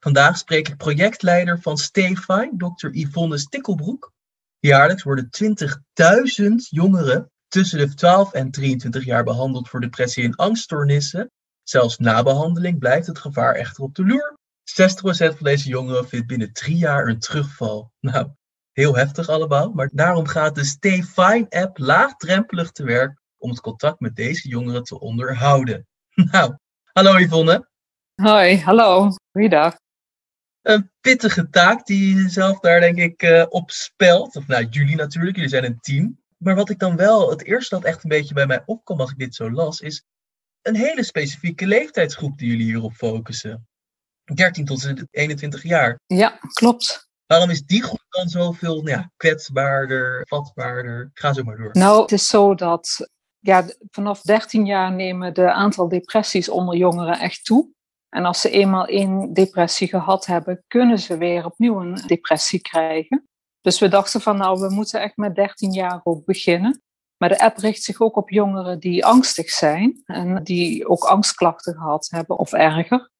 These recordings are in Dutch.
Vandaag spreek ik projectleider van Stefine, Dr. Yvonne Stikkelbroek. Jaarlijks worden 20.000 jongeren tussen de 12 en 23 jaar behandeld voor depressie en angststoornissen. Zelfs na behandeling blijft het gevaar echter op de loer. 60% van deze jongeren vindt binnen drie jaar een terugval. Nou, heel heftig allemaal, maar daarom gaat de Stefine-app laagdrempelig te werk om het contact met deze jongeren te onderhouden. Nou, hallo Yvonne. Hoi, hallo. Goeiedag. Een pittige taak die je zelf daar denk ik uh, op spelt. Of nou, jullie natuurlijk, jullie zijn een team. Maar wat ik dan wel, het eerste dat echt een beetje bij mij opkwam als ik dit zo las, is een hele specifieke leeftijdsgroep die jullie hierop focussen. 13 tot 21 jaar. Ja, klopt. Waarom is die groep dan zoveel nou ja, kwetsbaarder, vatbaarder? Ga zo maar door. Nou, het is zo dat ja, vanaf 13 jaar nemen de aantal depressies onder jongeren echt toe. En als ze eenmaal één depressie gehad hebben, kunnen ze weer opnieuw een depressie krijgen. Dus we dachten van nou, we moeten echt met 13 jaar ook beginnen. Maar de app richt zich ook op jongeren die angstig zijn en die ook angstklachten gehad hebben of erger.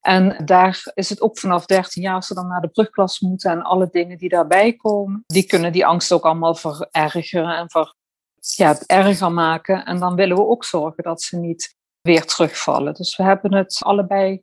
En daar is het ook vanaf 13 jaar, als ze dan naar de brugklas moeten en alle dingen die daarbij komen, die kunnen die angst ook allemaal verergeren en ver, ja, erger maken. En dan willen we ook zorgen dat ze niet weer terugvallen. Dus we hebben het allebei,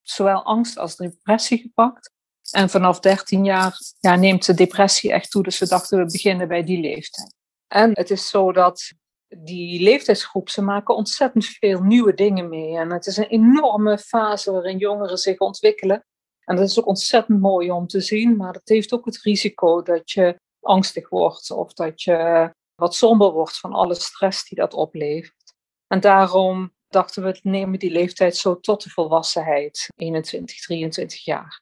zowel angst als depressie gepakt. En vanaf 13 jaar ja, neemt de depressie echt toe. Dus we dachten, we beginnen bij die leeftijd. En het is zo dat die leeftijdsgroep, ze maken ontzettend veel nieuwe dingen mee. En het is een enorme fase waarin jongeren zich ontwikkelen. En dat is ook ontzettend mooi om te zien. Maar het heeft ook het risico dat je angstig wordt of dat je wat somber wordt van alle stress die dat oplevert. En daarom dachten we, nemen die leeftijd zo tot de volwassenheid, 21, 23 jaar.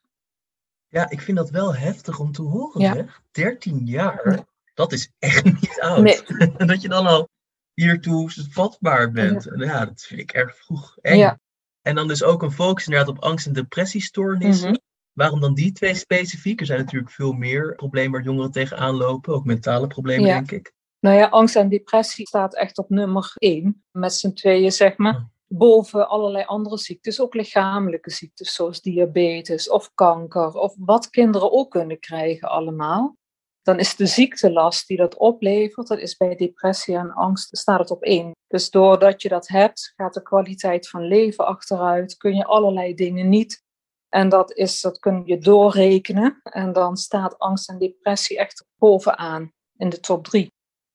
Ja, ik vind dat wel heftig om te horen, ja. zeg. 13 jaar, dat is echt niet oud. Nee. dat je dan al hiertoe vatbaar bent. Ja. ja, dat vind ik erg vroeg. En, ja. en dan dus ook een focus inderdaad op angst- en depressiestoornissen. Mm -hmm. Waarom dan die twee specifiek? Er zijn natuurlijk veel meer problemen waar jongeren tegenaan lopen, ook mentale problemen, denk ik. Nou ja, angst en depressie staat echt op nummer één. Met z'n tweeën, zeg maar. Boven allerlei andere ziektes, ook lichamelijke ziektes zoals diabetes of kanker. Of wat kinderen ook kunnen krijgen allemaal. Dan is de ziektelast die dat oplevert, dat is bij depressie en angst, staat het op één. Dus doordat je dat hebt, gaat de kwaliteit van leven achteruit. Kun je allerlei dingen niet. En dat, is, dat kun je doorrekenen. En dan staat angst en depressie echt bovenaan in de top drie.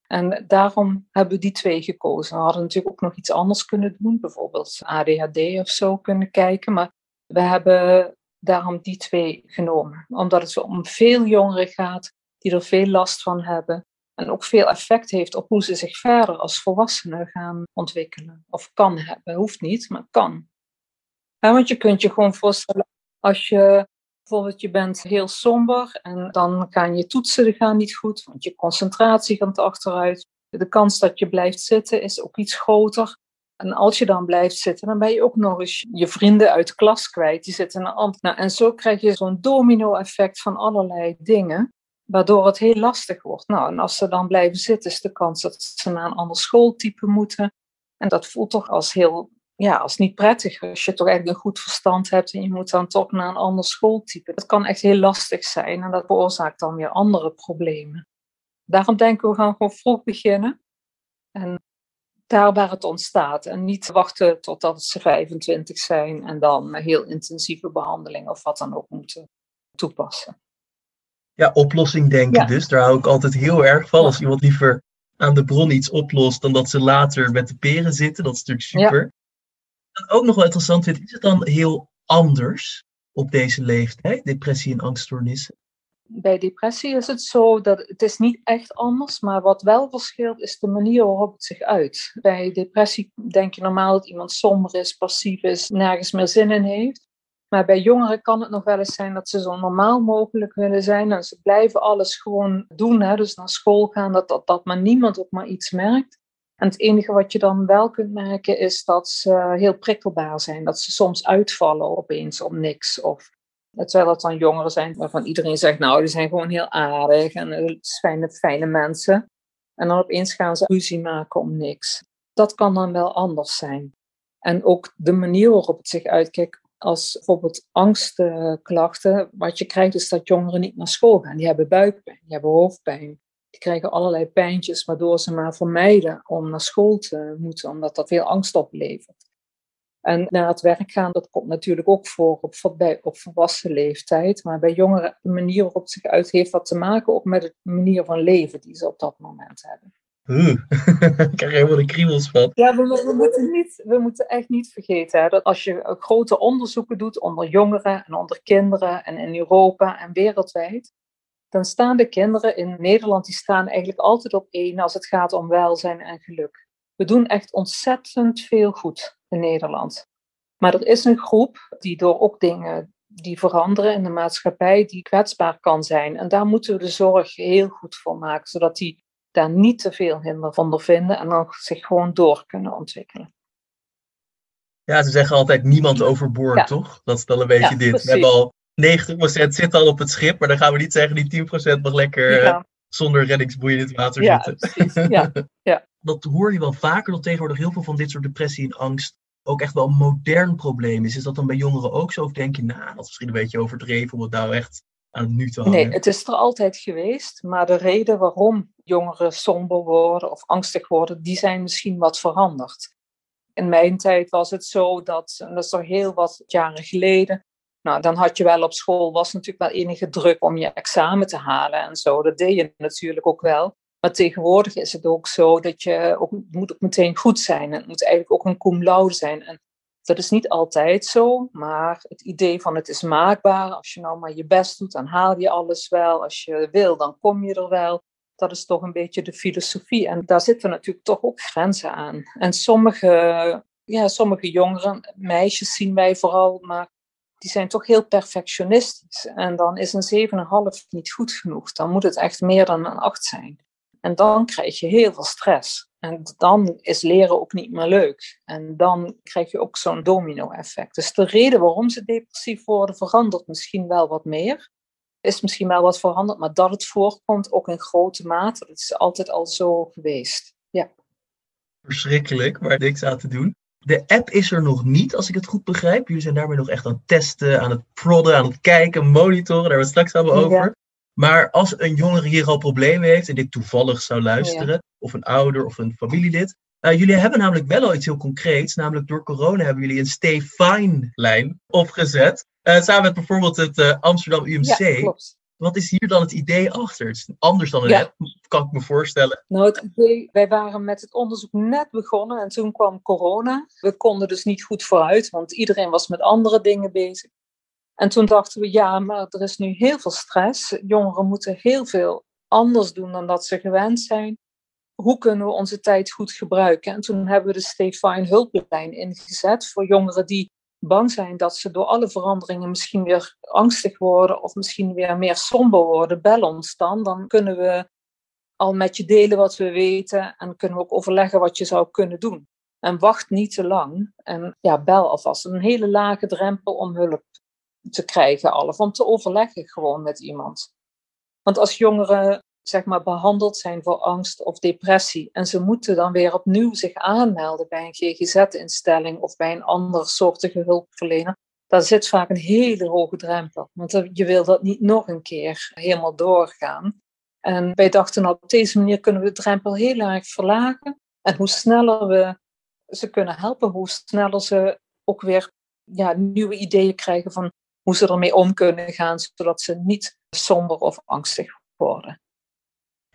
En daarom hebben we die twee gekozen. We hadden natuurlijk ook nog iets anders kunnen doen, bijvoorbeeld ADHD of zo kunnen kijken. Maar we hebben daarom die twee genomen, omdat het om veel jongeren gaat die er veel last van hebben. En ook veel effect heeft op hoe ze zich verder als volwassenen gaan ontwikkelen. Of kan hebben. Hoeft niet, maar kan. want je kunt je gewoon voorstellen, als je Bijvoorbeeld, je bent heel somber en dan gaan je toetsen gaan niet goed, want je concentratie gaat achteruit. De kans dat je blijft zitten is ook iets groter. En als je dan blijft zitten, dan ben je ook nog eens je vrienden uit de klas kwijt. Die zitten in een ambt. Nou, en zo krijg je zo'n domino-effect van allerlei dingen, waardoor het heel lastig wordt. Nou, en als ze dan blijven zitten, is de kans dat ze naar een ander schooltype moeten. En dat voelt toch als heel ja, als niet prettig. Als je toch eigenlijk een goed verstand hebt en je moet dan toch naar een ander schooltype. Dat kan echt heel lastig zijn en dat veroorzaakt dan weer andere problemen. Daarom denken we gaan gewoon vroeg beginnen. En daar waar het ontstaat. En niet wachten totdat ze 25 zijn en dan heel intensieve behandeling of wat dan ook moeten toepassen. Ja, oplossing denken dus. Daar hou ik altijd heel erg van. Als iemand liever aan de bron iets oplost dan dat ze later met de peren zitten. Dat is natuurlijk super ook nog wel interessant vind, is het dan heel anders op deze leeftijd, depressie en angststoornissen? Bij depressie is het zo dat het is niet echt anders, maar wat wel verschilt is de manier waarop het zich uit. Bij depressie denk je normaal dat iemand somber is, passief is, nergens meer zin in heeft. Maar bij jongeren kan het nog wel eens zijn dat ze zo normaal mogelijk willen zijn. En ze blijven alles gewoon doen. Hè? Dus naar school gaan, dat, dat, dat maar niemand ook maar iets merkt. En het enige wat je dan wel kunt merken is dat ze heel prikkelbaar zijn. Dat ze soms uitvallen opeens om niks. Of terwijl dat dan jongeren zijn waarvan iedereen zegt, nou, die zijn gewoon heel aardig en fijne, fijne mensen. En dan opeens gaan ze ruzie maken om niks. Dat kan dan wel anders zijn. En ook de manier waarop het zich uitkijkt, als bijvoorbeeld angstklachten, wat je krijgt is dat jongeren niet naar school gaan. Die hebben buikpijn, die hebben hoofdpijn. Die krijgen allerlei pijntjes, waardoor ze maar vermijden om naar school te moeten, omdat dat veel angst oplevert. En naar het werk gaan, dat komt natuurlijk ook voor op, bij, op volwassen leeftijd. Maar bij jongeren, de manier waarop het zich uit heeft wat te maken ook met de manier van leven die ze op dat moment hebben. ik krijg helemaal de kriebels van. Ja, we, we, moeten, niet, we moeten echt niet vergeten hè, dat als je grote onderzoeken doet onder jongeren en onder kinderen en in Europa en wereldwijd, dan staan de kinderen in Nederland, die staan eigenlijk altijd op één als het gaat om welzijn en geluk. We doen echt ontzettend veel goed in Nederland. Maar er is een groep die door ook dingen die veranderen in de maatschappij, die kwetsbaar kan zijn. En daar moeten we de zorg heel goed voor maken, zodat die daar niet te veel hinder van ondervinden en dan zich gewoon door kunnen ontwikkelen. Ja, ze zeggen altijd niemand overboord, toch? Dat is dan een beetje dit. We hebben al 90% zit al op het schip, maar dan gaan we niet zeggen die 10% mag lekker eh, zonder reddingsboei in het water ja, zitten. Precies. Ja, ja. Dat hoor je wel vaker, dat tegenwoordig heel veel van dit soort depressie en angst ook echt wel een modern probleem is. Is dat dan bij jongeren ook zo? Of denk je, nou, dat is misschien een beetje overdreven om het nou echt aan het nu te hangen? Nee, het is er altijd geweest. Maar de reden waarom jongeren somber worden of angstig worden, die zijn misschien wat veranderd. In mijn tijd was het zo dat, en dat is al heel wat jaren geleden, nou, dan had je wel op school, was natuurlijk wel enige druk om je examen te halen en zo. Dat deed je natuurlijk ook wel. Maar tegenwoordig is het ook zo dat je moet ook meteen goed zijn. Het moet eigenlijk ook een cum laude zijn. En dat is niet altijd zo, maar het idee van het is maakbaar. Als je nou maar je best doet, dan haal je alles wel. Als je wil, dan kom je er wel. Dat is toch een beetje de filosofie. En daar zitten natuurlijk toch ook grenzen aan. En sommige, ja, sommige jongeren, meisjes zien wij vooral, maar die zijn toch heel perfectionistisch. En dan is een 7,5 niet goed genoeg. Dan moet het echt meer dan een 8 zijn. En dan krijg je heel veel stress. En dan is leren ook niet meer leuk. En dan krijg je ook zo'n domino-effect. Dus de reden waarom ze depressief worden verandert misschien wel wat meer. Is misschien wel wat veranderd, maar dat het voorkomt ook in grote mate. Dat is altijd al zo geweest. Ja. Verschrikkelijk, waar niks aan te doen. De app is er nog niet, als ik het goed begrijp. Jullie zijn daarmee nog echt aan het testen, aan het prodden, aan het kijken, monitoren. Daar hebben we het straks allemaal over. Maar als een jongere hier al problemen heeft en dit toevallig zou luisteren, of een ouder of een familielid. Uh, jullie hebben namelijk wel al iets heel concreets. Namelijk door corona hebben jullie een Stay Fine-lijn opgezet. Uh, samen met bijvoorbeeld het uh, Amsterdam UMC. Ja, klopt. Wat is hier dan het idee achter? Het is anders dan een ja. app, kan ik me voorstellen. Nou, het idee, wij waren met het onderzoek net begonnen en toen kwam corona. We konden dus niet goed vooruit, want iedereen was met andere dingen bezig. En toen dachten we, ja, maar er is nu heel veel stress. Jongeren moeten heel veel anders doen dan dat ze gewend zijn. Hoe kunnen we onze tijd goed gebruiken? En toen hebben we de Stefine hulplijn ingezet voor jongeren die bang zijn dat ze door alle veranderingen misschien weer angstig worden of misschien weer meer somber worden. Bel ons dan, dan kunnen we al met je delen wat we weten en kunnen we ook overleggen wat je zou kunnen doen. En wacht niet te lang en ja, bel alvast. Een hele lage drempel om hulp te krijgen, alle, om te overleggen gewoon met iemand. Want als jongeren zeg maar, behandeld zijn voor angst of depressie en ze moeten dan weer opnieuw zich aanmelden bij een GGZ-instelling of bij een andere soortige hulpverlener, daar zit vaak een hele hoge drempel. Want je wil dat niet nog een keer helemaal doorgaan. En wij dachten, nou, op deze manier kunnen we de drempel heel erg verlagen. En hoe sneller we ze kunnen helpen, hoe sneller ze ook weer ja, nieuwe ideeën krijgen van hoe ze ermee om kunnen gaan, zodat ze niet somber of angstig worden.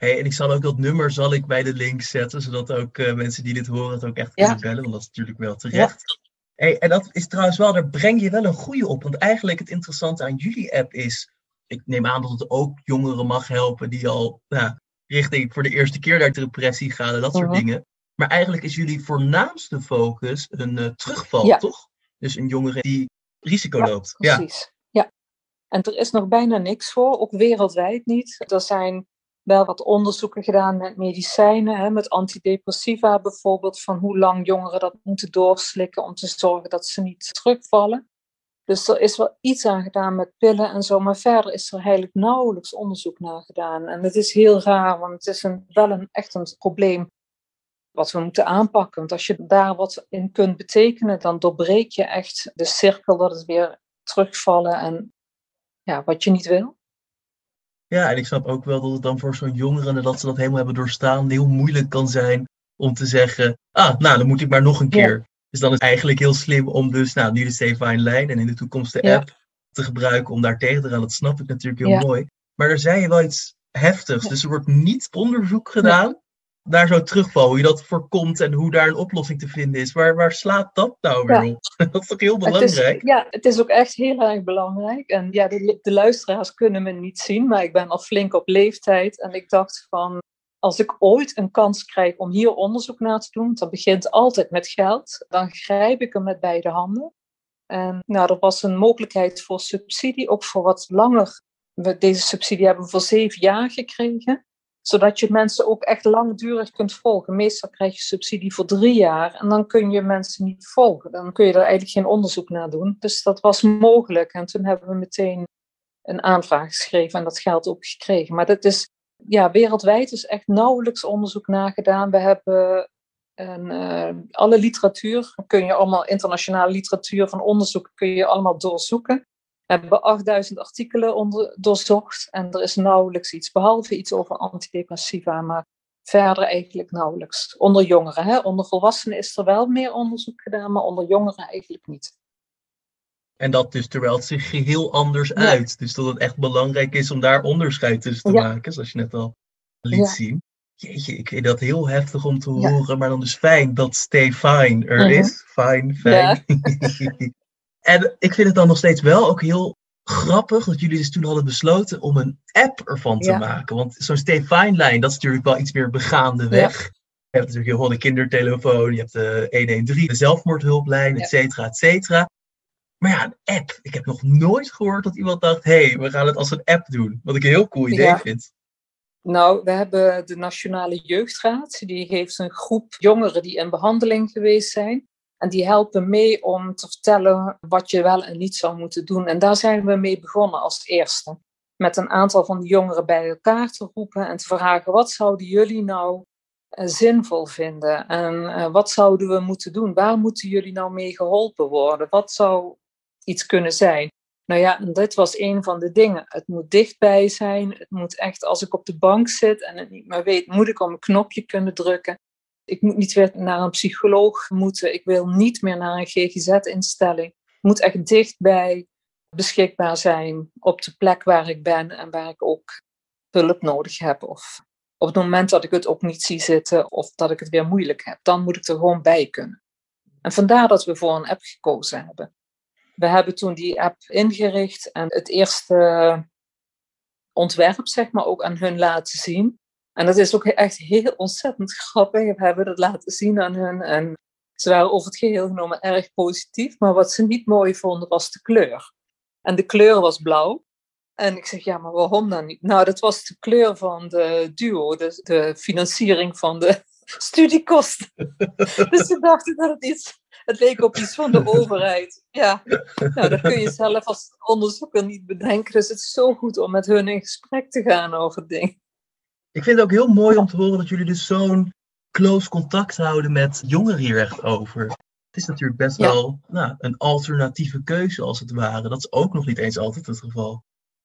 Hey, en ik zal ook dat nummer zal ik bij de link zetten, zodat ook uh, mensen die dit horen het ook echt kunnen bellen, want dat is natuurlijk wel terecht. Hey, en dat is trouwens wel, daar breng je wel een goede op, want eigenlijk het interessante aan jullie app is, ik neem aan dat het ook jongeren mag helpen die al nou, richting voor de eerste keer naar depressie gaan en dat soort mhm. dingen. Maar eigenlijk is jullie voornaamste focus een uh, terugval, toch? Dus een jongere die risico loopt. Precies. Ja. ja. En er is nog bijna niks voor, ook wereldwijd niet. Er zijn wel wat onderzoeken gedaan met medicijnen, hè, met antidepressiva bijvoorbeeld, van hoe lang jongeren dat moeten doorslikken om te zorgen dat ze niet terugvallen. Dus er is wel iets aan gedaan met pillen en zo, maar verder is er eigenlijk nauwelijks onderzoek naar gedaan. En het is heel raar, want het is een, wel een, echt een probleem wat we moeten aanpakken. Want als je daar wat in kunt betekenen, dan doorbreek je echt de cirkel dat het weer terugvallen en ja, wat je niet wil. Ja, en ik snap ook wel dat het dan voor zo'n jongeren, dat ze dat helemaal hebben doorstaan, heel moeilijk kan zijn om te zeggen, ah, nou, dan moet ik maar nog een keer. Dus dan is het eigenlijk heel slim om dus, nou, nu de Save Fine lijn en in de toekomst de app te gebruiken om daar tegen te gaan. Dat snap ik natuurlijk heel mooi. Maar er zei je wel iets heftigs. Dus er wordt niet onderzoek gedaan naar zo'n terugval, hoe je dat voorkomt en hoe daar een oplossing te vinden is. Waar, waar slaat dat nou weer op? Dat is toch heel belangrijk? Het is, ja, het is ook echt heel erg belangrijk. En ja, de, de luisteraars kunnen me niet zien, maar ik ben al flink op leeftijd. En ik dacht van, als ik ooit een kans krijg om hier onderzoek naar te doen, dat begint altijd met geld, dan grijp ik hem met beide handen. En nou, er was een mogelijkheid voor subsidie, ook voor wat langer. We deze subsidie hebben we voor zeven jaar gekregen zodat je mensen ook echt langdurig kunt volgen. Meestal krijg je subsidie voor drie jaar en dan kun je mensen niet volgen. Dan kun je er eigenlijk geen onderzoek naar doen. Dus dat was mogelijk. En toen hebben we meteen een aanvraag geschreven en dat geld ook gekregen. Maar dat is, ja, wereldwijd is echt nauwelijks onderzoek naar gedaan. We hebben uh, alle literatuur, kun je allemaal internationale literatuur van onderzoek, kun je allemaal doorzoeken. We hebben 8000 artikelen onder, doorzocht en er is nauwelijks iets, behalve iets over antidepressiva, maar verder eigenlijk nauwelijks. Onder jongeren, hè? onder volwassenen is er wel meer onderzoek gedaan, maar onder jongeren eigenlijk niet. En dat dus terwijl het zich geheel anders uit. Dus dat het echt belangrijk is om daar onderscheid tussen te maken, zoals je net al liet zien. Jeetje, ik vind dat heel heftig om te horen, maar dan is fijn dat Stay Fine er mhm. is. Fine, fijn. En ik vind het dan nog steeds wel ook heel grappig dat jullie dus toen hadden besloten om een app ervan te maken. Want zo'n Stay Fine lijn, dat is natuurlijk wel iets meer begaande weg. Je hebt natuurlijk heel veel de kindertelefoon, je hebt de 113, de zelfmoordhulplijn, et cetera, et cetera. Maar ja, een app. Ik heb nog nooit gehoord dat iemand dacht, hé, hey, we gaan het als een app doen. Wat ik een heel cool idee vind. Nou, we hebben de Nationale Jeugdraad. Die heeft een groep jongeren die in behandeling geweest zijn. En die helpen mee om te vertellen wat je wel en niet zou moeten doen. En daar zijn we mee begonnen als eerste. Met een aantal van die jongeren bij elkaar te roepen en te vragen: wat zouden jullie nou uh, zinvol vinden? En uh, wat zouden we moeten doen? Waar moeten jullie nou mee geholpen worden? Wat zou iets kunnen zijn? Nou ja, dit was een van de dingen. Het moet dichtbij zijn. Het moet echt, als ik op de bank zit en het niet meer weet, moet ik op een knopje kunnen drukken. Ik moet niet weer naar een psycholoog moeten. Ik wil niet meer naar een GGZ-instelling. Moet echt dichtbij beschikbaar zijn op de plek waar ik ben en waar ik ook hulp nodig heb. Of op het moment dat ik het ook niet zie zitten of dat ik het weer moeilijk heb, dan moet ik er gewoon bij kunnen. En vandaar dat we voor een app gekozen hebben. We hebben toen die app ingericht en het eerste ontwerp, zeg maar, ook aan hun laten zien. En dat is ook echt heel ontzettend grappig. We hebben dat laten zien aan hun. En ze waren over het geheel genomen erg positief. Maar wat ze niet mooi vonden was de kleur. En de kleur was blauw. En ik zeg, ja, maar waarom dan niet? Nou, dat was de kleur van de duo, dus de financiering van de studiekosten. dus ze dachten dat het iets, het leek op iets van de overheid. Ja, nou, dat kun je zelf als onderzoeker niet bedenken. Dus het is zo goed om met hun in gesprek te gaan over dingen. Ik vind het ook heel mooi om te horen dat jullie dus zo'n close contact houden met jongeren hier echt over. Het is natuurlijk best wel nou, een alternatieve keuze als het ware. Dat is ook nog niet eens altijd het geval.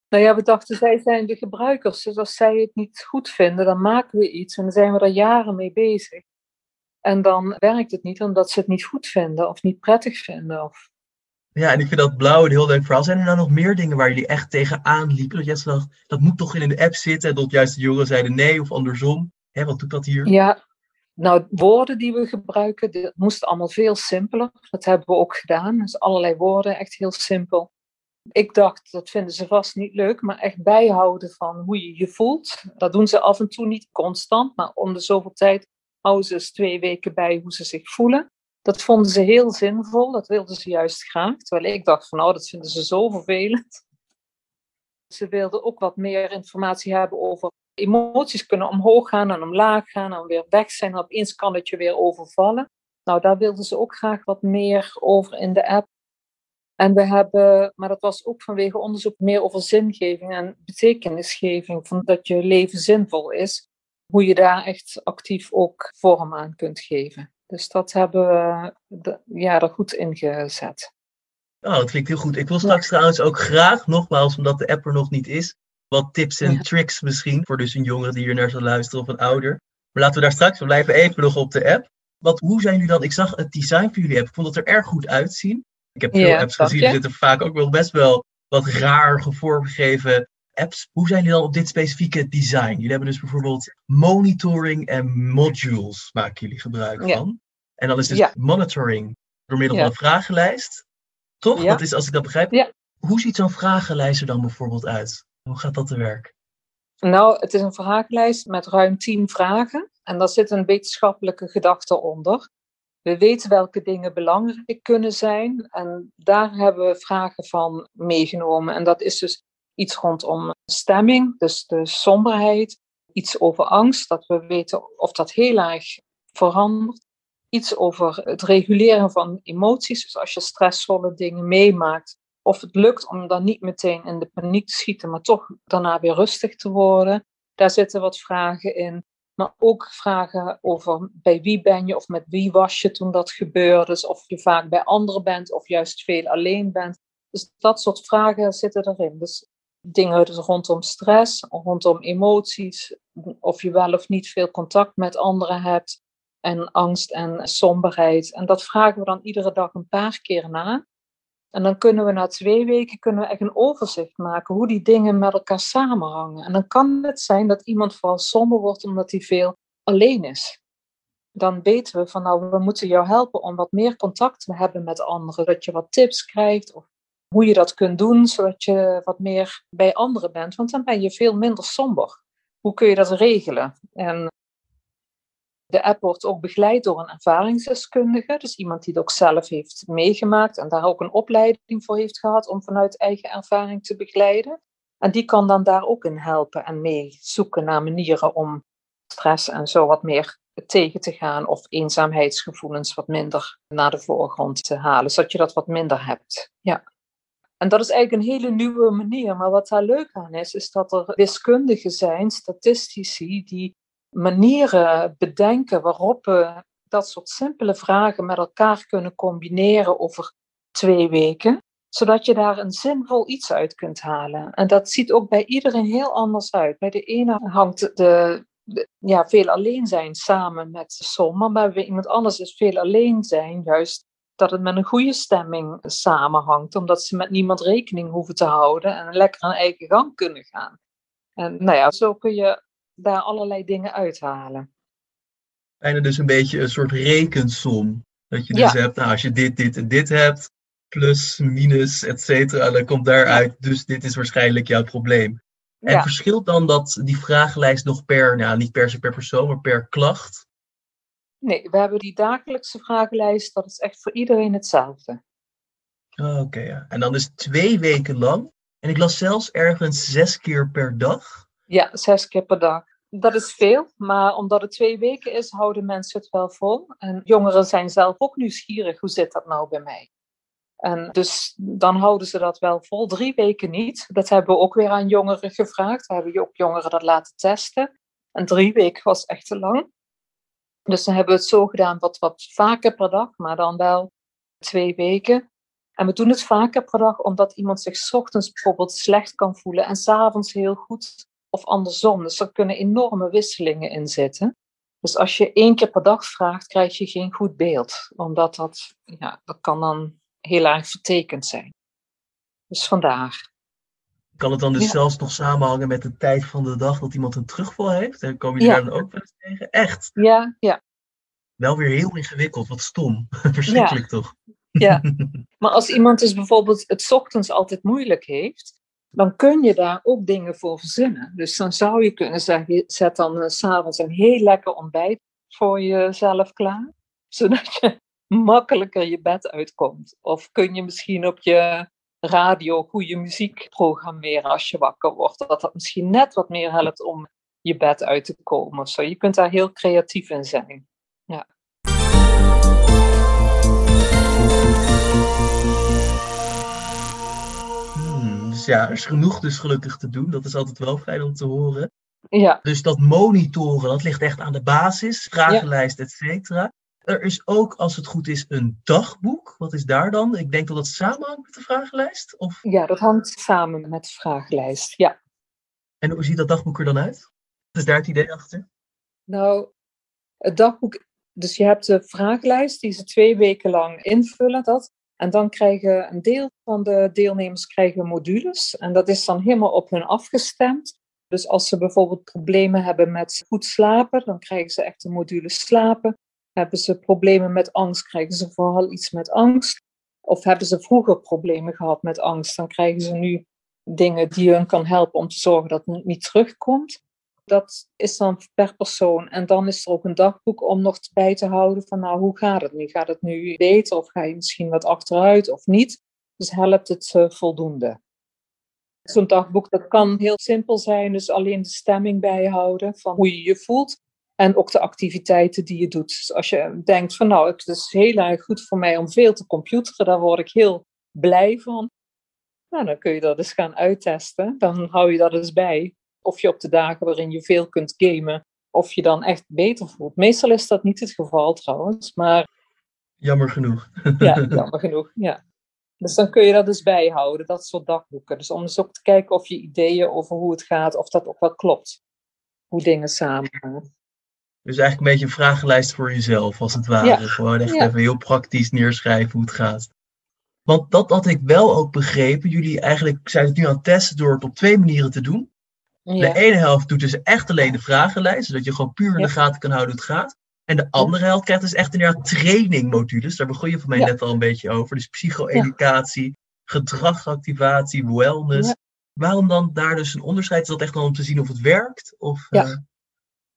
Nou ja, we dachten, zij zijn de gebruikers. Dus als zij het niet goed vinden, dan maken we iets. En dan zijn we er jaren mee bezig. En dan werkt het niet omdat ze het niet goed vinden of niet prettig vinden. Of ja, en ik vind dat blauw een heel leuk verhaal. Zijn er nou nog meer dingen waar jullie echt tegenaan liepen? Dat jij dacht, dat moet toch in de app zitten? En dat juist de jongeren zeiden nee of andersom. Hè, wat doet dat hier? Ja, nou, woorden die we gebruiken, dat moest allemaal veel simpeler. Dat hebben we ook gedaan. Dus allerlei woorden, echt heel simpel. Ik dacht, dat vinden ze vast niet leuk, maar echt bijhouden van hoe je je voelt. Dat doen ze af en toe niet constant, maar om de zoveel tijd houden ze eens twee weken bij hoe ze zich voelen. Dat vonden ze heel zinvol, dat wilden ze juist graag. Terwijl ik dacht van nou, dat vinden ze zo vervelend. Ze wilden ook wat meer informatie hebben over emoties kunnen omhoog gaan en omlaag gaan en weer weg zijn. En opeens kan het je weer overvallen. Nou, daar wilden ze ook graag wat meer over in de app. En we hebben, maar dat was ook vanwege onderzoek meer over zingeving en betekenisgeving, van dat je leven zinvol is, hoe je daar echt actief ook vorm aan kunt geven. Dus dat hebben we ja, er goed in gezet. Oh, dat klinkt heel goed. Ik wil straks trouwens ook graag, nogmaals, omdat de app er nog niet is, wat tips en tricks misschien voor dus een jongere die hier naar zal luisteren of een ouder. Maar laten we daar straks, we blijven even nog op de app. Wat, hoe zijn jullie dan? Ik zag het design van jullie app. Ik vond het er erg goed uitzien. Ik heb veel apps gezien. Er zitten vaak ook wel best wel wat raar gevormgegeven apps. Hoe zijn jullie dan op dit specifieke design? Jullie hebben dus bijvoorbeeld monitoring en modules maken jullie gebruik van. En dan is dus monitoring door middel van een vragenlijst. Toch? Dat is, als ik dat begrijp. Hoe ziet zo'n vragenlijst er dan bijvoorbeeld uit? Hoe gaat dat te werk? Nou, het is een vragenlijst met ruim tien vragen. En daar zit een wetenschappelijke gedachte onder. We weten welke dingen belangrijk kunnen zijn. En daar hebben we vragen van meegenomen. En dat is dus iets rondom stemming, dus de somberheid. Iets over angst, dat we weten of dat heel erg verandert. Iets over het reguleren van emoties. Dus als je stressvolle dingen meemaakt, of het lukt om dan niet meteen in de paniek te schieten, maar toch daarna weer rustig te worden. Daar zitten wat vragen in. Maar ook vragen over bij wie ben je of met wie was je toen dat gebeurde. Dus of je vaak bij anderen bent of juist veel alleen bent. Dus dat soort vragen zitten erin. Dus dingen rondom stress, rondom emoties, of je wel of niet veel contact met anderen hebt. En angst en somberheid. En dat vragen we dan iedere dag een paar keer na. En dan kunnen we na twee weken kunnen we echt een overzicht maken hoe die dingen met elkaar samenhangen. En dan kan het zijn dat iemand vooral somber wordt omdat hij veel alleen is. Dan weten we van nou, we moeten jou helpen om wat meer contact te hebben met anderen. Dat je wat tips krijgt of hoe je dat kunt doen, zodat je wat meer bij anderen bent. Want dan ben je veel minder somber. Hoe kun je dat regelen? En de app wordt ook begeleid door een ervaringsdeskundige, dus iemand die het ook zelf heeft meegemaakt en daar ook een opleiding voor heeft gehad om vanuit eigen ervaring te begeleiden. En die kan dan daar ook in helpen en mee zoeken naar manieren om stress en zo wat meer tegen te gaan of eenzaamheidsgevoelens wat minder naar de voorgrond te halen, zodat je dat wat minder hebt. Ja. En dat is eigenlijk een hele nieuwe manier. Maar wat daar leuk aan is, is dat er wiskundigen zijn, statistici, die manieren bedenken waarop we dat soort simpele vragen met elkaar kunnen combineren over twee weken, zodat je daar een zinvol iets uit kunt halen. En dat ziet ook bij iedereen heel anders uit. Bij de ene hangt de, ja, veel alleen zijn samen met de som, maar bij iemand anders is veel alleen zijn juist dat het met een goede stemming samenhangt, omdat ze met niemand rekening hoeven te houden en lekker aan eigen gang kunnen gaan. En nou ja, zo kun je daar allerlei dingen uithalen. Bijna dus een beetje een soort rekensom. Dat je dus hebt, nou, als je dit, dit en dit hebt, plus, minus, et cetera, dan komt daaruit, dus dit is waarschijnlijk jouw probleem. En verschilt dan dat die vragenlijst nog per, nou niet per se per persoon, maar per klacht? Nee, we hebben die dagelijkse vragenlijst, dat is echt voor iedereen hetzelfde. Oh, oké, ja. En dan is twee weken lang. En ik las zelfs ergens zes keer per dag. Ja, zes keer per dag. Dat is veel, maar omdat het twee weken is, houden mensen het wel vol. En jongeren zijn zelf ook nieuwsgierig, hoe zit dat nou bij mij? En dus dan houden ze dat wel vol. Drie weken niet. Dat hebben we ook weer aan jongeren gevraagd. We hebben ook jongeren dat laten testen. En drie weken was echt te lang. Dus dan hebben we het zo gedaan wat, wat vaker per dag, maar dan wel twee weken. En we doen het vaker per dag omdat iemand zich ochtends bijvoorbeeld slecht kan voelen en s'avonds heel goed of andersom. Dus er kunnen enorme wisselingen in zitten. Dus als je één keer per dag vraagt, krijg je geen goed beeld, omdat dat, ja, dat kan dan heel erg vertekend zijn. Dus vandaar. Kan het dan dus zelfs nog samenhangen met de tijd van de dag dat iemand een terugval heeft? En kom je daar dan ook wel eens tegen? Echt? Ja, ja. Wel weer heel ingewikkeld, wat stom. Verschrikkelijk toch? Ja, maar als iemand dus bijvoorbeeld het ochtends altijd moeilijk heeft, dan kun je daar ook dingen voor verzinnen. Dus dan zou je kunnen zeggen, zet dan s eh, s'avonds een heel lekker ontbijt voor jezelf klaar. Zodat je makkelijker je bed uitkomt. Of kun je misschien op je radio goede muziek programmeren als je wakker wordt. Dat dat misschien net wat meer helpt om je bed uit te komen. Zo, je kunt daar heel creatief in zijn. Ja. Hmm, dus ja, er is genoeg dus gelukkig te doen. Dat is altijd wel fijn om te horen. Ja. Dus dat monitoren, dat ligt echt aan de basis, vragenlijst, et cetera. Er is ook, als het goed is, een dagboek. Wat is daar dan? Ik denk dat dat samenhangt met de vragenlijst? Of... Ja, dat hangt samen met de vragenlijst, ja. En hoe ziet dat dagboek er dan uit? Wat is daar het idee achter? Nou, het dagboek, dus je hebt de vragenlijst die ze twee weken lang invullen. Dat. En dan krijgen een deel van de deelnemers krijgen modules. En dat is dan helemaal op hun afgestemd. Dus als ze bijvoorbeeld problemen hebben met goed slapen, dan krijgen ze echt een module slapen. Hebben ze problemen met angst, krijgen ze vooral iets met angst. Of hebben ze vroeger problemen gehad met angst, dan krijgen ze nu dingen die hun kan helpen om te zorgen dat het niet terugkomt. Dat is dan per persoon. En dan is er ook een dagboek om nog bij te houden van nou, hoe gaat het nu? Gaat het nu beter of ga je misschien wat achteruit of niet? Dus helpt het uh, voldoende. Zo'n dagboek dat kan heel simpel zijn, dus alleen de stemming bijhouden van hoe je je voelt. En ook de activiteiten die je doet. Dus als je denkt van nou, het is heel erg goed voor mij om veel te computeren, daar word ik heel blij van. Nou, dan kun je dat eens gaan uittesten. Dan hou je dat eens bij. Of je op de dagen waarin je veel kunt gamen, of je dan echt beter voelt. Meestal is dat niet het geval trouwens, maar... Jammer genoeg. ja, jammer genoeg, ja. Dus dan kun je dat dus bijhouden, dat soort dagboeken. Dus om eens ook te kijken of je ideeën over hoe het gaat, of dat ook wel klopt. Hoe dingen samengaan. Dus eigenlijk een beetje een vragenlijst voor jezelf, als het ware. Gewoon echt even heel praktisch neerschrijven hoe het gaat. Want dat had ik wel ook begrepen. Jullie eigenlijk zijn het nu aan het testen door het op twee manieren te doen. De ene helft doet dus echt alleen de vragenlijst, zodat je gewoon puur in de gaten kan houden hoe het gaat. En de andere helft krijgt dus echt inderdaad trainingmodules. Daar begon je van mij net al een beetje over. Dus psycho-educatie, gedragsactivatie, wellness. Waarom dan daar dus een onderscheid? Is dat echt dan om te zien of het werkt? Of, ja, uh...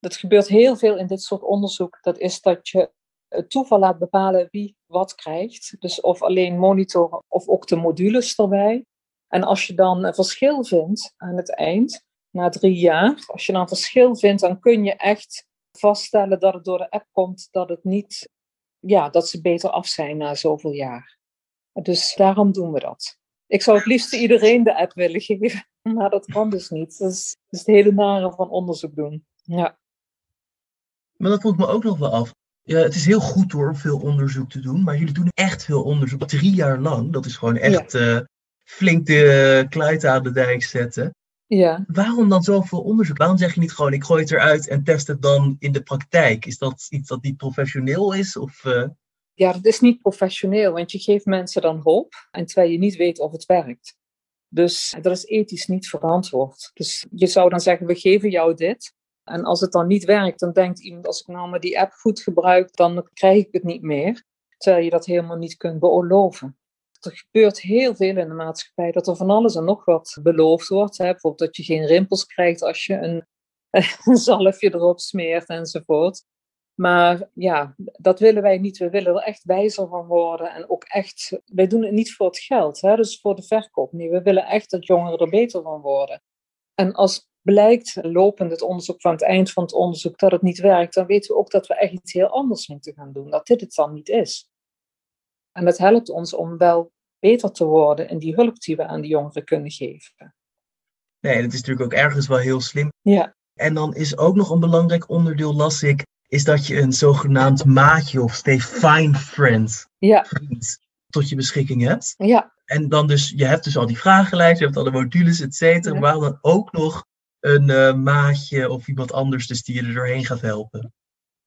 dat gebeurt heel veel in dit soort onderzoek. Dat is dat je het toeval laat bepalen wie wat krijgt. Dus of alleen monitoren of ook de modules erbij. En als je dan een verschil vindt aan het eind, na drie jaar, als je dan een verschil vindt, dan kun je echt vaststellen dat het door de app komt dat het niet, ja, dat ze beter af zijn na zoveel jaar. Dus daarom doen we dat. Ik zou het liefst iedereen de app willen geven, maar dat kan dus niet. Dat is, dat is het hele nare van onderzoek doen. Ja. Maar dat voelt me ook nog wel af. Ja, het is heel goed hoor om veel onderzoek te doen, maar jullie doen echt veel onderzoek. Drie jaar lang, dat is gewoon echt ja. uh, flink de kluit aan de dijk zetten. Ja. Waarom dan zoveel onderzoek? Waarom zeg je niet gewoon, ik gooi het eruit en test het dan in de praktijk? Is dat iets dat niet professioneel is? Of, uh... Ja, dat is niet professioneel, want je geeft mensen dan hoop, en terwijl je niet weet of het werkt. Dus dat is ethisch niet verantwoord. Dus je zou dan zeggen, we geven jou dit. En als het dan niet werkt, dan denkt iemand, als ik nou maar die app goed gebruik, dan krijg ik het niet meer. Terwijl je dat helemaal niet kunt beoorloven er gebeurt heel veel in de maatschappij dat er van alles en nog wat beloofd wordt. Hè? Bijvoorbeeld dat je geen rimpels krijgt als je een, zalfje erop smeert enzovoort. Maar ja, dat willen wij niet. We willen er echt wijzer van worden. En ook echt, wij doen het niet voor het geld, hè? dus voor de verkoop. Nee, we willen echt dat jongeren er beter van worden. En als blijkt lopend het onderzoek van het eind van het onderzoek dat het niet werkt, dan weten we ook dat we echt iets heel anders moeten gaan doen. Dat dit het dan niet is. En dat helpt ons om wel beter te worden in die hulp die we aan die jongeren kunnen geven. Nee, dat is natuurlijk ook ergens wel heel slim. Ja. En dan is ook nog een belangrijk onderdeel, las ik, is dat je een zogenaamd maatje of stay fine friend ja. tot je beschikking hebt. Ja. En dan dus, je hebt dus al die vragenlijst, je hebt alle modules, et cetera, ja. maar dan ook nog een uh, maatje of iemand anders dus die je er doorheen gaat helpen.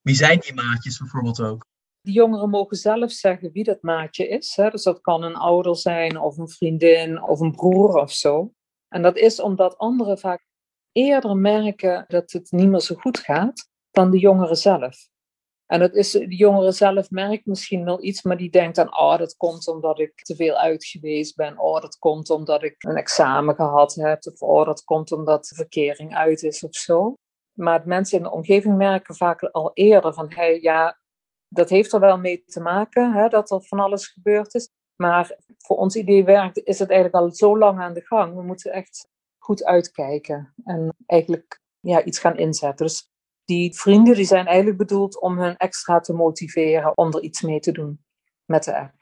Wie zijn die maatjes bijvoorbeeld ook? De jongeren mogen zelf zeggen wie dat maatje is. Hè? Dus dat kan een ouder zijn, of een vriendin, of een broer of zo. En dat is omdat anderen vaak eerder merken dat het niet meer zo goed gaat dan de jongeren zelf. En dat is, de jongere zelf merkt misschien wel iets, maar die denkt dan, oh, dat komt omdat ik te veel uit geweest ben. Oh, dat komt omdat ik een examen gehad heb. Of oh, dat komt omdat de verkering uit is of zo. Maar mensen in de omgeving merken vaak al eerder van, hey, ja, Dat heeft er wel mee te maken hè, dat er van alles gebeurd is. Maar voor ons idee werkt, is het eigenlijk al zo lang aan de gang. We moeten echt goed uitkijken en eigenlijk ja, iets gaan inzetten. Dus die vrienden die zijn eigenlijk bedoeld om hun extra te motiveren om er iets mee te doen met de app.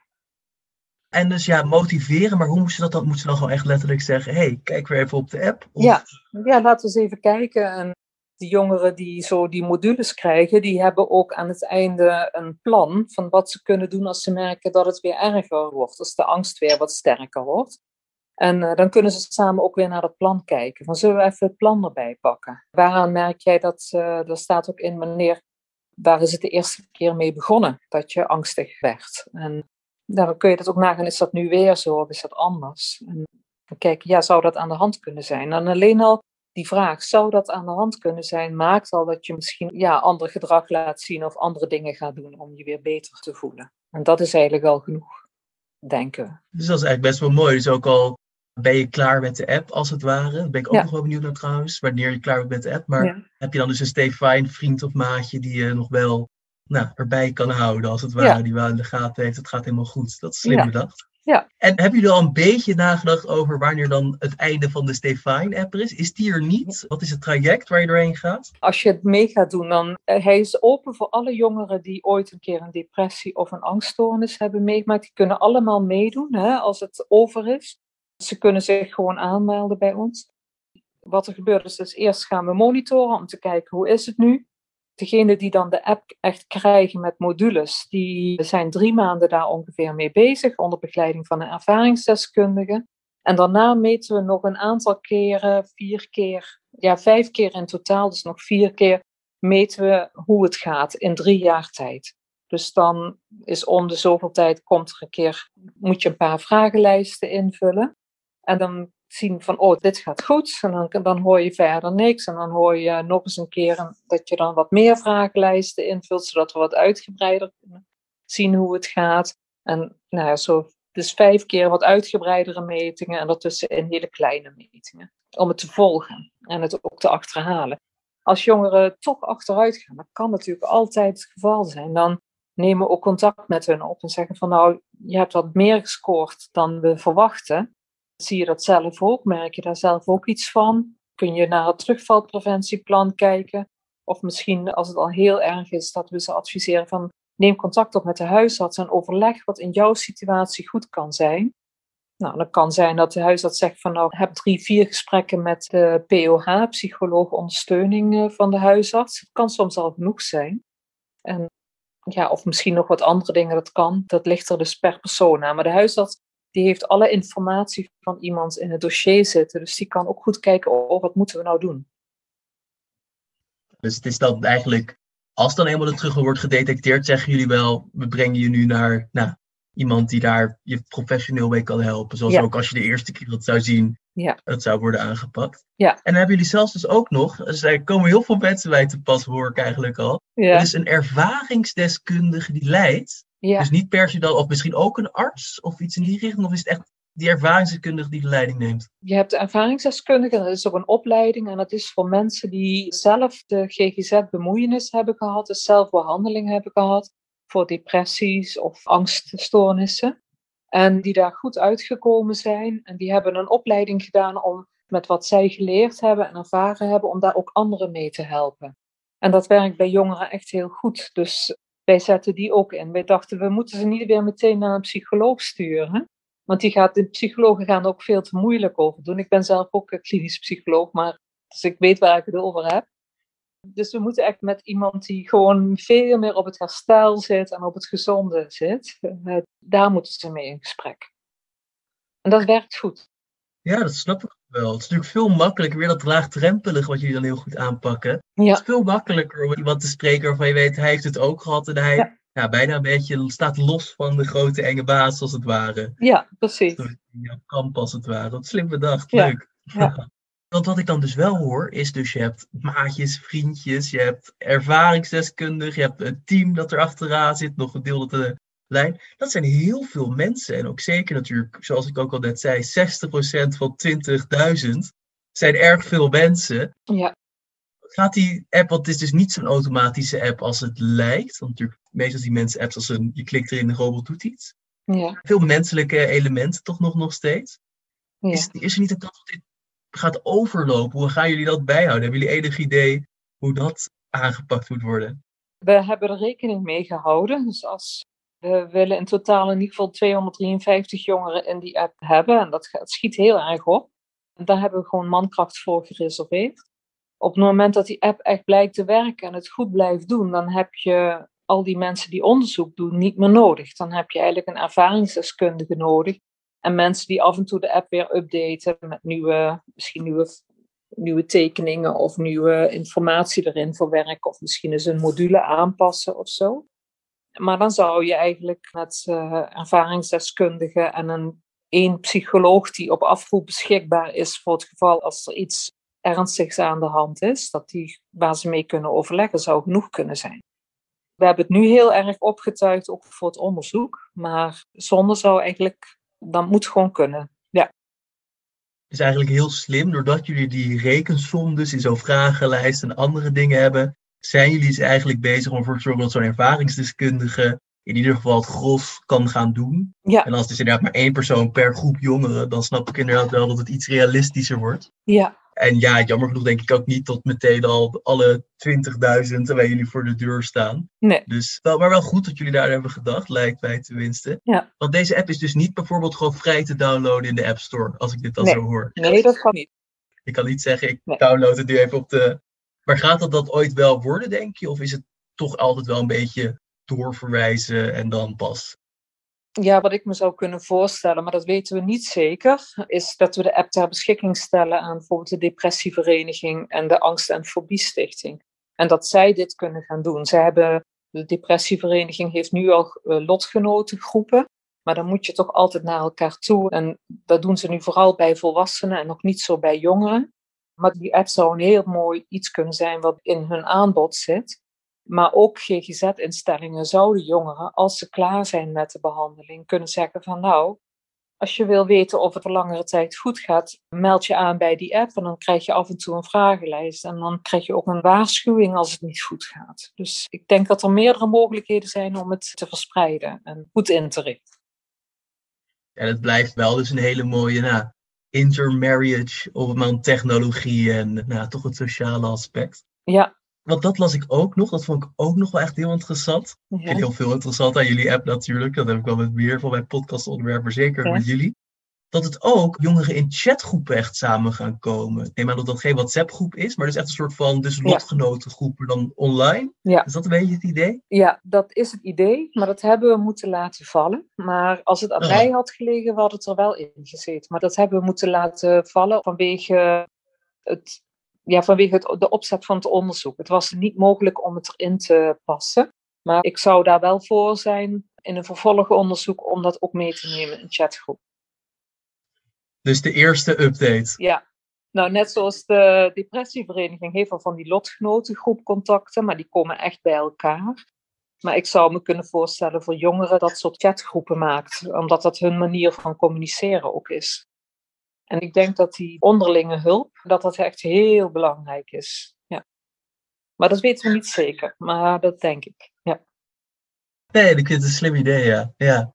En dus ja, motiveren, maar hoe moesten ze dat dan? Moeten ze dan gewoon echt letterlijk zeggen: hey, kijk weer even op de app? Of... Ja. ja, laten we eens even kijken. En die jongeren die zo die modules krijgen, die hebben ook aan het einde een plan van wat ze kunnen doen als ze merken dat het weer erger wordt, als de angst weer wat sterker wordt. En uh, dan kunnen ze samen ook weer naar dat plan kijken. Van zullen we even het plan erbij pakken? Waaraan merk jij dat, uh, er staat ook in wanneer, waar is het de eerste keer mee begonnen dat je angstig werd? En dan kun je dat ook nagaan, is dat nu weer zo of is dat anders? En dan kijken, ja, zou dat aan de hand kunnen zijn? En alleen al die vraag, zou dat aan de hand kunnen zijn, maakt al dat je misschien ja, ander gedrag laat zien of andere dingen gaat doen om je weer beter te voelen. En dat is eigenlijk al genoeg, denken. Dus dat is eigenlijk best wel mooi. Dus ook al ben je klaar met de app, als het ware. Daar ben ik ook nog wel benieuwd naar trouwens, wanneer je klaar bent met de app. Maar heb je dan dus een Stay Fine vriend of maatje die je nog wel nou, erbij kan houden, als het ware, die wel in de gaten heeft. Het gaat helemaal goed. Dat is slim bedacht. Ja. En hebben jullie al een beetje nagedacht over wanneer dan het einde van de Stefine-app er is? Is die er niet? Wat is het traject waar je doorheen gaat? Als je het mee gaat doen, dan uh, hij is open voor alle jongeren die ooit een keer een depressie of een angststoornis hebben meegemaakt. Die kunnen allemaal meedoen hè, als het over is. Ze kunnen zich gewoon aanmelden bij ons. Wat er gebeurt is, dus eerst gaan we monitoren om te kijken hoe is het nu degenen die dan de app echt krijgen met modules, die zijn drie maanden daar ongeveer mee bezig onder begeleiding van een ervaringsdeskundige. En daarna meten we nog een aantal keren, vier keer, ja, vijf keer in totaal, dus nog vier keer, meten we hoe het gaat in drie jaar tijd. Dus dan is om de zoveel tijd komt er een keer, moet je een paar vragenlijsten invullen. En dan zien van, oh, dit gaat goed. En dan, dan hoor je verder niks. En dan hoor je nog eens een keer dat je dan wat meer vragenlijsten invult, zodat we wat uitgebreider kunnen zien hoe het gaat. En nou ja, zo, dus vijf keer wat uitgebreidere metingen en daartussenin hele kleine metingen. Om het te volgen en het ook te achterhalen. Als jongeren toch achteruit gaan, dat kan natuurlijk altijd het geval zijn, dan nemen we ook contact met hun op en zeggen van nou, je hebt wat meer gescoord dan we verwachten. Zie je dat zelf ook? Merk je daar zelf ook iets van? Kun je naar het terugvalpreventieplan kijken? Of misschien als het al heel erg is, dat we ze adviseren van neem contact op met de huisarts en overleg wat in jouw situatie goed kan zijn. Nou, dat kan zijn dat de huisarts zegt van nou, heb drie, vier gesprekken met de POH, psycholoog ondersteuning eh, van de huisarts. Het kan soms al genoeg zijn. En ja, of misschien nog wat andere dingen, dat kan. Dat ligt er dus per persoon aan. Maar de huisarts die heeft alle informatie van iemand in het dossier zitten. Dus die kan ook goed kijken, oh, wat moeten we nou doen? Dus het is dan eigenlijk, als dan eenmaal de terugval wordt gedetecteerd, zeggen jullie wel, we brengen je nu naar nou, iemand die daar je professioneel mee kan helpen. Zoals ook als je de eerste keer dat zou zien, ja. dat zou worden aangepakt. Ja. En dan hebben jullie zelfs dus ook nog, dus er komen heel veel mensen bij te pas, hoor ik eigenlijk al. Ja. Er is een ervaringsdeskundige die leidt ja. Dus niet per se dan, of misschien ook een arts of iets in die richting, of is het echt die ervaringsdeskundige die de leiding neemt? Je hebt de ervaringsdeskundige, dat is ook een opleiding en dat is voor mensen die zelf de GGZ-bemoeienis hebben gehad, dus zelf behandeling hebben gehad voor depressies of angststoornissen. En die daar goed uitgekomen zijn en die hebben een opleiding gedaan om met wat zij geleerd hebben en ervaren hebben, om daar ook anderen mee te helpen. En dat werkt bij jongeren echt heel goed. Dus wij zetten die ook in. Wij dachten, we moeten ze niet weer meteen naar een psycholoog sturen. Want die gaat, de psychologen gaan er ook veel te moeilijk over doen. Ik ben zelf ook een klinisch psycholoog, maar, dus ik weet waar ik het over heb. Dus we moeten echt met iemand die gewoon veel meer op het herstel zit en op het gezonde zit. Eh, daar moeten ze mee in gesprek. En dat werkt goed. Ja, dat snap ik wel. Het is natuurlijk veel makkelijker, weer dat laagdrempelig wat jullie dan heel goed aanpakken. Ja. Het is veel makkelijker om iemand te spreken waarvan je weet, hij heeft het ook gehad en hij ja. bijna een beetje staat los van de grote enge baas als het ware. Ja, precies. Ja, kamp als het ware. Is slim bedacht, Ja. leuk. Want wat ik dan dus wel hoor, is dus je hebt maatjes, vriendjes, je hebt ervaringsdeskundigen, je hebt een team dat er achteraan zit, nog een deel dat de lijn. Dat zijn heel veel mensen. En ook zeker natuurlijk, zoals ik ook al net zei, 60% van 20.000 zijn erg veel mensen. Ja. Gaat die app, want het is dus niet zo'n automatische app als het lijkt. Want natuurlijk, meestal die mensen apps als een, je klikt erin, de robot doet iets. Ja. Veel menselijke elementen toch nog, nog steeds. ja. Is, is er niet een kans dat dit gaat overlopen? Hoe gaan jullie dat bijhouden? Hebben jullie enig idee hoe dat aangepakt moet worden? We hebben er rekening mee gehouden. Dus als we willen in totaal in ieder geval 253 jongeren in die app hebben. En dat schiet heel erg op. En daar hebben we gewoon mankracht voor gereserveerd. Op het moment dat die app echt blijkt te werken en het goed blijft doen, dan heb je al die mensen die onderzoek doen niet meer nodig. Dan heb je eigenlijk een ervaringsdeskundige nodig. En mensen die af en toe de app weer updaten met nieuwe, misschien nieuwe, nieuwe tekeningen of nieuwe informatie erin verwerken. Of misschien eens een module aanpassen of zo. Maar dan zou je eigenlijk met uh, ervaringsdeskundigen en een één psycholoog die op afroep beschikbaar is voor het geval als er iets ernstigs aan de hand is, dat die waar ze mee kunnen overleggen, zou genoeg kunnen zijn. We hebben het nu heel erg opgetuigd ook voor het onderzoek, maar zonder zou eigenlijk, dan moet gewoon kunnen. Ja. Het is eigenlijk heel slim, doordat jullie die rekensom dus in zo'n vragenlijst en andere dingen hebben, zijn jullie dus eigenlijk bezig om ervoor te zorgen dat zo'n ervaringsdeskundige in ieder geval het gros kan gaan doen. Ja. En als het is inderdaad maar één persoon per groep jongeren, dan snap ik inderdaad wel dat het iets realistischer wordt. Ja. En ja, jammer genoeg denk ik ook niet tot meteen al alle 20.000 terwijl jullie voor de deur staan. Nee. Dus wel, maar wel goed dat jullie daar hebben gedacht, lijkt mij tenminste. Ja. Want deze app is dus niet bijvoorbeeld gewoon vrij te downloaden in de App Store, als ik dit dan Nee. zo hoor. Nee, dat kan niet. Ik kan niet zeggen, ik Nee. download het nu even op de. Maar gaat dat dat ooit wel worden, denk je? Of is het toch altijd wel een beetje doorverwijzen en dan pas? Ja, wat ik me zou kunnen voorstellen, maar dat weten we niet zeker, is dat we de app ter beschikking stellen aan bijvoorbeeld de Depressievereniging en de Angst- en Fobie-stichting. En dat zij dit kunnen gaan doen. Zij hebben, de Depressievereniging heeft nu al uh, lotgenotengroepen, maar dan moet je toch altijd naar elkaar toe. En dat doen ze nu vooral bij volwassenen en nog niet zo bij jongeren. Maar die app zou een heel mooi iets kunnen zijn wat in hun aanbod zit. Maar ook GGZ-instellingen zouden jongeren, als ze klaar zijn met de behandeling, kunnen zeggen van nou, als je wil weten of het voor langere tijd goed gaat, meld je aan bij die app en dan krijg je af en toe een vragenlijst. En dan krijg je ook een waarschuwing als het niet goed gaat. Dus ik denk dat er meerdere mogelijkheden zijn om het te verspreiden en goed in te richten. En het blijft wel dus een hele mooie intermarriage op man technologie en nou, toch het sociale aspect. Ja. Want dat las ik ook nog, dat vond ik ook nog wel echt heel interessant. Ja. Ik vind heel veel interessant aan jullie app natuurlijk. Dat heb ik wel met meer van mijn podcastonderwerpen, zeker Ja. met jullie. Dat het ook jongeren in chatgroepen echt samen gaan komen. Ik neem aan dat dat geen WhatsApp-groep is, maar dus echt een soort van dus lotgenotengroepen dan online. Ja. Is dat een beetje het idee? Ja, dat is het idee, maar dat hebben we moeten laten vallen. Maar als het aan Ah. mij had gelegen, had het er wel in gezeten. Maar dat hebben we moeten laten vallen vanwege, het, ja, vanwege het, de opzet van het onderzoek. Het was niet mogelijk om het erin te passen. Maar ik zou daar wel voor zijn in een vervolgonderzoek om dat ook mee te nemen in chatgroep. Dus de eerste update. Ja, nou net zoals de depressievereniging heeft al van die lotgenotengroep contacten, maar die komen echt bij elkaar. Maar ik zou me kunnen voorstellen voor jongeren dat soort chatgroepen maakt, omdat dat hun manier van communiceren ook is. En ik denk dat die onderlinge hulp, dat dat echt heel belangrijk is. Ja. Maar dat weten we niet zeker, maar dat denk ik. Ja. Nee, ik vind het een slim idee, ja. ja.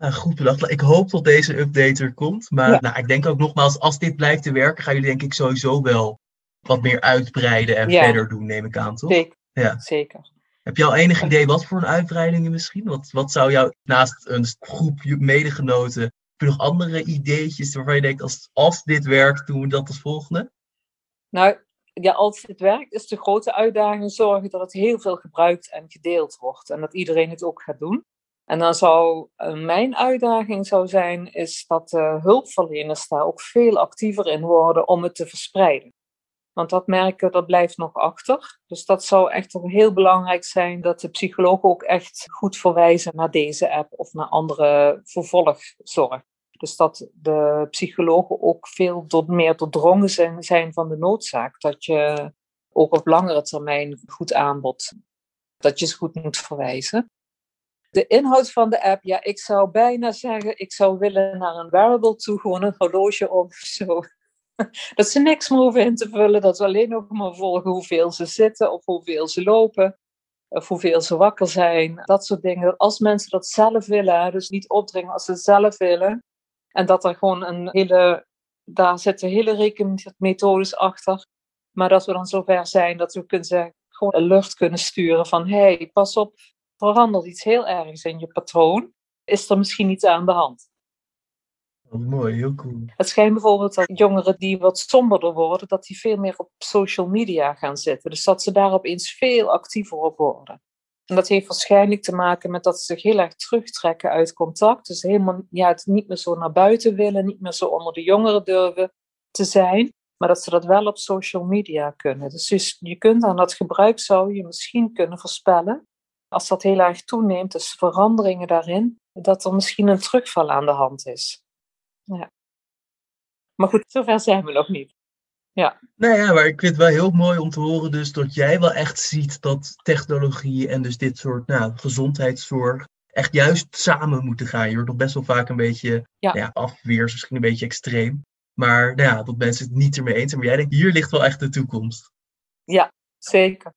Nou, goed bedacht. Ik hoop dat deze update er komt. Maar Ja. nou, ik denk ook nogmaals, als dit blijkt te werken, gaan jullie denk ik sowieso wel wat meer uitbreiden en Ja. verder doen, neem ik aan, toch? Zeker. Ja. Zeker. Heb je al enig idee wat voor een uitbreidingen misschien? Wat, wat zou jou naast een groep medegenoten, heb je nog andere ideetjes waarvan je denkt, als, als dit werkt, doen we dat als volgende? Nou, ja, als het werkt, is de grote uitdaging zorgen dat het heel veel gebruikt en gedeeld wordt. En dat iedereen het ook gaat doen. En dan zou eh, mijn uitdaging zou zijn, is dat hulpverleners daar ook veel actiever in worden om het te verspreiden. Want dat merken, dat blijft nog achter. Dus dat zou echt heel belangrijk zijn dat de psychologen ook echt goed verwijzen naar deze app of naar andere vervolgzorg. Dus dat de psychologen ook veel door, meer doordrongen zijn van de noodzaak. Dat je ook op langere termijn goed aanbod, dat je ze goed moet verwijzen. De inhoud van de app, ja, ik zou bijna zeggen, ik zou willen naar een wearable toe, gewoon een horloge of zo. dat ze niks meer in te vullen, dat ze alleen nog maar volgen hoeveel ze zitten of hoeveel ze lopen. Of hoeveel ze wakker zijn, dat soort dingen. Als mensen dat zelf willen, dus niet opdringen als ze het zelf willen. En dat er gewoon een hele, daar zitten hele rekenmethodes achter. Maar dat we dan zover zijn dat we kunnen zeggen, gewoon alert kunnen sturen van hé, hey, pas op, verandert iets heel ergs in je patroon. Is er misschien iets aan de hand? Wat mooi, heel cool. Het schijnt bijvoorbeeld dat jongeren die wat somberder worden, dat die veel meer op social media gaan zitten. Dus dat ze daar opeens veel actiever op worden. En dat heeft waarschijnlijk te maken met dat ze zich heel erg terugtrekken uit contact. Dus helemaal ja, het niet meer zo naar buiten willen, niet meer zo onder de jongeren durven te zijn. Maar dat ze dat wel op social media kunnen. Dus je kunt aan dat gebruik zou je misschien kunnen voorspellen. Als dat heel erg toeneemt, dus veranderingen daarin, dat er misschien een terugval aan de hand is. Ja. Maar goed, zover zijn we nog niet. Ja. Nou ja, maar ik vind het wel heel mooi om te horen dus dat jij wel echt ziet dat technologie en dus dit soort nou, gezondheidszorg echt juist samen moeten gaan. Je hoort nog best wel vaak een beetje ja. ja afweer, misschien een beetje extreem. Maar nou ja, dat mensen het niet ermee eens zijn. Maar jij denkt, hier ligt wel echt de toekomst. Ja, zeker.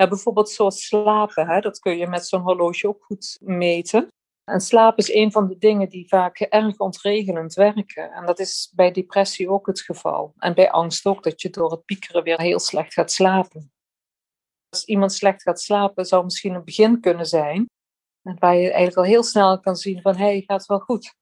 Ja, bijvoorbeeld zoals slapen, hè, dat kun je met zo'n horloge ook goed meten. En slaap is een van de dingen die vaak erg ontregelend werken. En dat is bij depressie ook het geval. En bij angst ook, dat je door het piekeren weer heel slecht gaat slapen. Als iemand slecht gaat slapen, zou misschien een begin kunnen zijn. Waar je eigenlijk al heel snel kan zien van, hé, hey, gaat wel goed.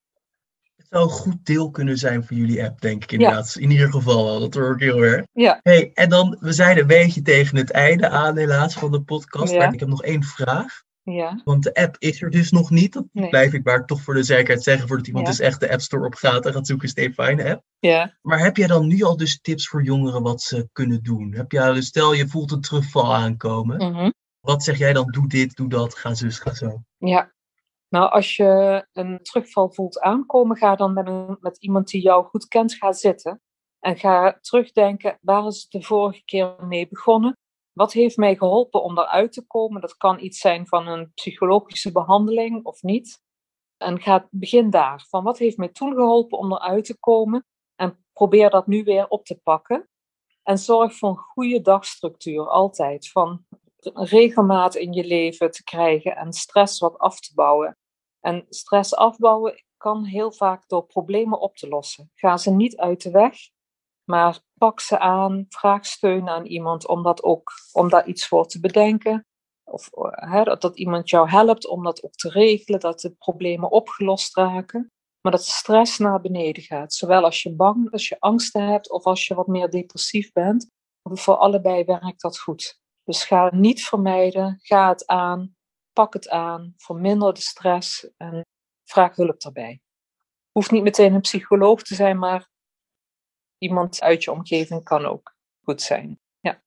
Het zou een goed deel kunnen zijn van jullie app, denk ik inderdaad. In ieder geval wel, dat hoor ik heel erg. Ja. Hey, en dan, we zijn een beetje tegen het einde aan helaas van de podcast. Maar ik heb nog één vraag. Ja. Want de app is er dus nog niet. Dat blijf ik maar toch voor de zekerheid zeggen. Voordat iemand dus echt de App Store op gaat en gaat zoeken, Stay Fine app. Ja. Maar heb jij dan nu al dus tips voor jongeren wat ze kunnen doen? Heb jij, dus stel je voelt een terugval aankomen. Mhm. Wat zeg jij dan? Doe dit, doe dat, ga zus, ga zo. Ja. Nou, als je een terugval voelt aankomen, ga dan met, met iemand die jou goed kent, ga zitten. En ga terugdenken, waar is het de vorige keer mee begonnen? Wat heeft mij geholpen om eruit te komen? Dat kan iets zijn van een psychologische behandeling of niet. En ga begin daar. Van wat heeft mij toen geholpen om eruit te komen? En probeer dat nu weer op te pakken. En zorg voor een goede dagstructuur altijd. Van regelmaat in je leven te krijgen en stress wat af te bouwen. En stress afbouwen kan heel vaak door problemen op te lossen. Ga ze niet uit de weg, maar pak ze aan, vraag steun aan iemand om, dat ook, om daar iets voor te bedenken. Of dat, dat iemand jou helpt om dat ook te regelen, dat de problemen opgelost raken. Maar dat stress naar beneden gaat. Zowel als je bang, als je angsten hebt of als je wat meer depressief bent. Voor allebei werkt dat goed. Dus ga het niet vermijden, ga het aan, pak het aan, verminder de stress en vraag hulp daarbij. Hoeft niet meteen een psycholoog te zijn, maar iemand uit je omgeving kan ook goed zijn. Ja.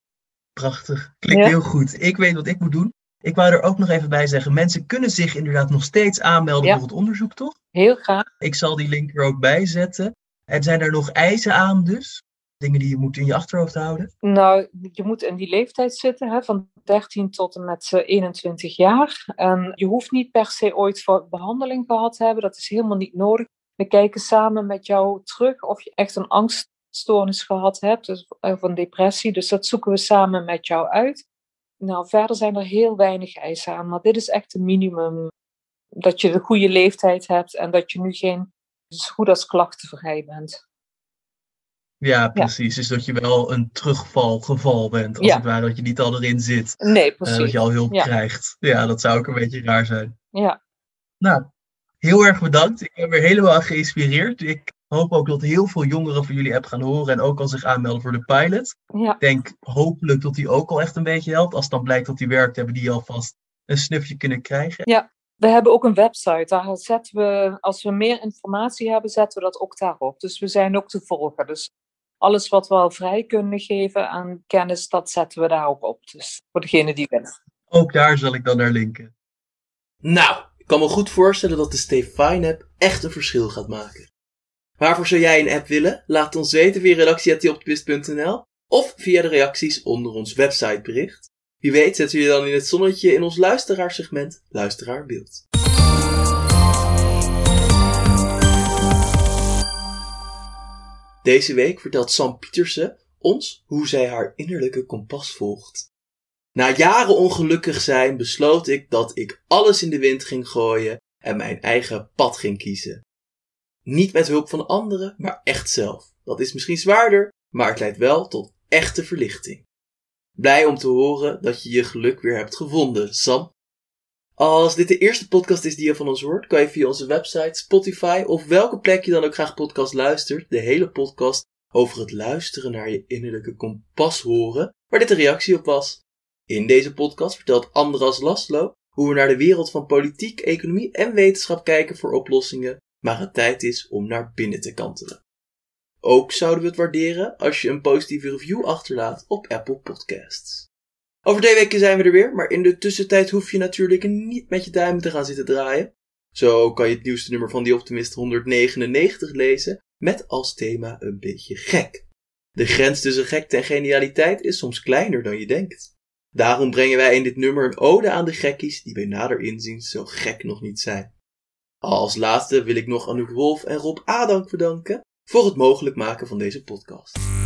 Prachtig. Klinkt heel goed. Ik weet wat ik moet doen. Ik wou er ook nog even bij zeggen, mensen kunnen zich inderdaad nog steeds aanmelden voor het onderzoek, toch? Heel graag. Ik zal die link er ook bij zetten. En zijn er nog eisen aan dus? Dingen die je moet in je achterhoofd houden? Nou, je moet in die leeftijd zitten, hè, van 13 tot en met 21 jaar. En je hoeft niet per se ooit voor behandeling gehad te hebben, dat is helemaal niet nodig. We kijken samen met jou terug of je echt een angststoornis gehad hebt, dus, of een depressie. Dus dat zoeken we samen met jou uit. Nou, verder zijn er heel weinig eisen aan, maar dit is echt een minimum. Dat je de goede leeftijd hebt en dat je nu geen zo goed als klachtenvrij bent. Ja, precies. Dus dat je wel een terugvalgeval bent, als het ware. Dat je niet al erin zit. Nee, precies. Uh, dat je al hulp krijgt. Ja, dat zou ook een beetje raar zijn. Ja. Nou, heel erg bedankt. Ik ben weer helemaal geïnspireerd. Ik hoop ook dat heel veel jongeren van jullie app gaan horen en ook al zich aanmelden voor de pilot. Ja. Ik denk hopelijk dat die ook al echt een beetje helpt. Als het dan blijkt dat die werkt, hebben die alvast een snufje kunnen krijgen. Ja, we hebben ook een website. Daar zetten we, als we meer informatie hebben, zetten we dat ook daarop. Dus we zijn ook te volgen. Dus alles wat we al vrij kunnen geven aan kennis, dat zetten we daar ook op. Dus voor degene die willen. Ook daar zal ik dan naar linken. Nou, ik kan me goed voorstellen dat de Stefine app echt een verschil gaat maken. Waarvoor zou jij een app willen? Laat ons weten via redactie.optimist.nl of via de reacties onder ons websitebericht. Wie weet zetten we je dan in het zonnetje in ons luisteraarsegment Luisteraarbeeld. Deze week vertelt Sam Pietersen ons hoe zij haar innerlijke kompas volgt. Na jaren ongelukkig zijn besloot ik dat ik alles in de wind ging gooien en mijn eigen pad ging kiezen. Niet met hulp van anderen, maar echt zelf. Dat is misschien zwaarder, maar het leidt wel tot echte verlichting. Blij om te horen dat je je geluk weer hebt gevonden, Sam. Als dit de eerste podcast is die je van ons hoort, kan je via onze website, Spotify of welke plek je dan ook graag podcast luistert, de hele podcast over het luisteren naar je innerlijke kompas horen, waar dit een reactie op was. In deze podcast vertelt Andras Laszlo hoe we naar de wereld van politiek, economie en wetenschap kijken voor oplossingen, maar het tijd is om naar binnen te kantelen. Ook zouden we het waarderen als je een positieve review achterlaat op Apple Podcasts. Over twee weken zijn we er weer, maar in de tussentijd hoef je natuurlijk niet met je duimen te gaan zitten draaien. Zo kan je het nieuwste nummer van The Optimist 199 lezen, met als thema een beetje gek. De grens tussen gekte en genialiteit is soms kleiner dan je denkt. Daarom brengen wij in dit nummer een ode aan de gekkies die bij nader inzien zo gek nog niet zijn. Als laatste wil ik nog Anouk Wolf en Rob Adank bedanken voor het mogelijk maken van deze podcast.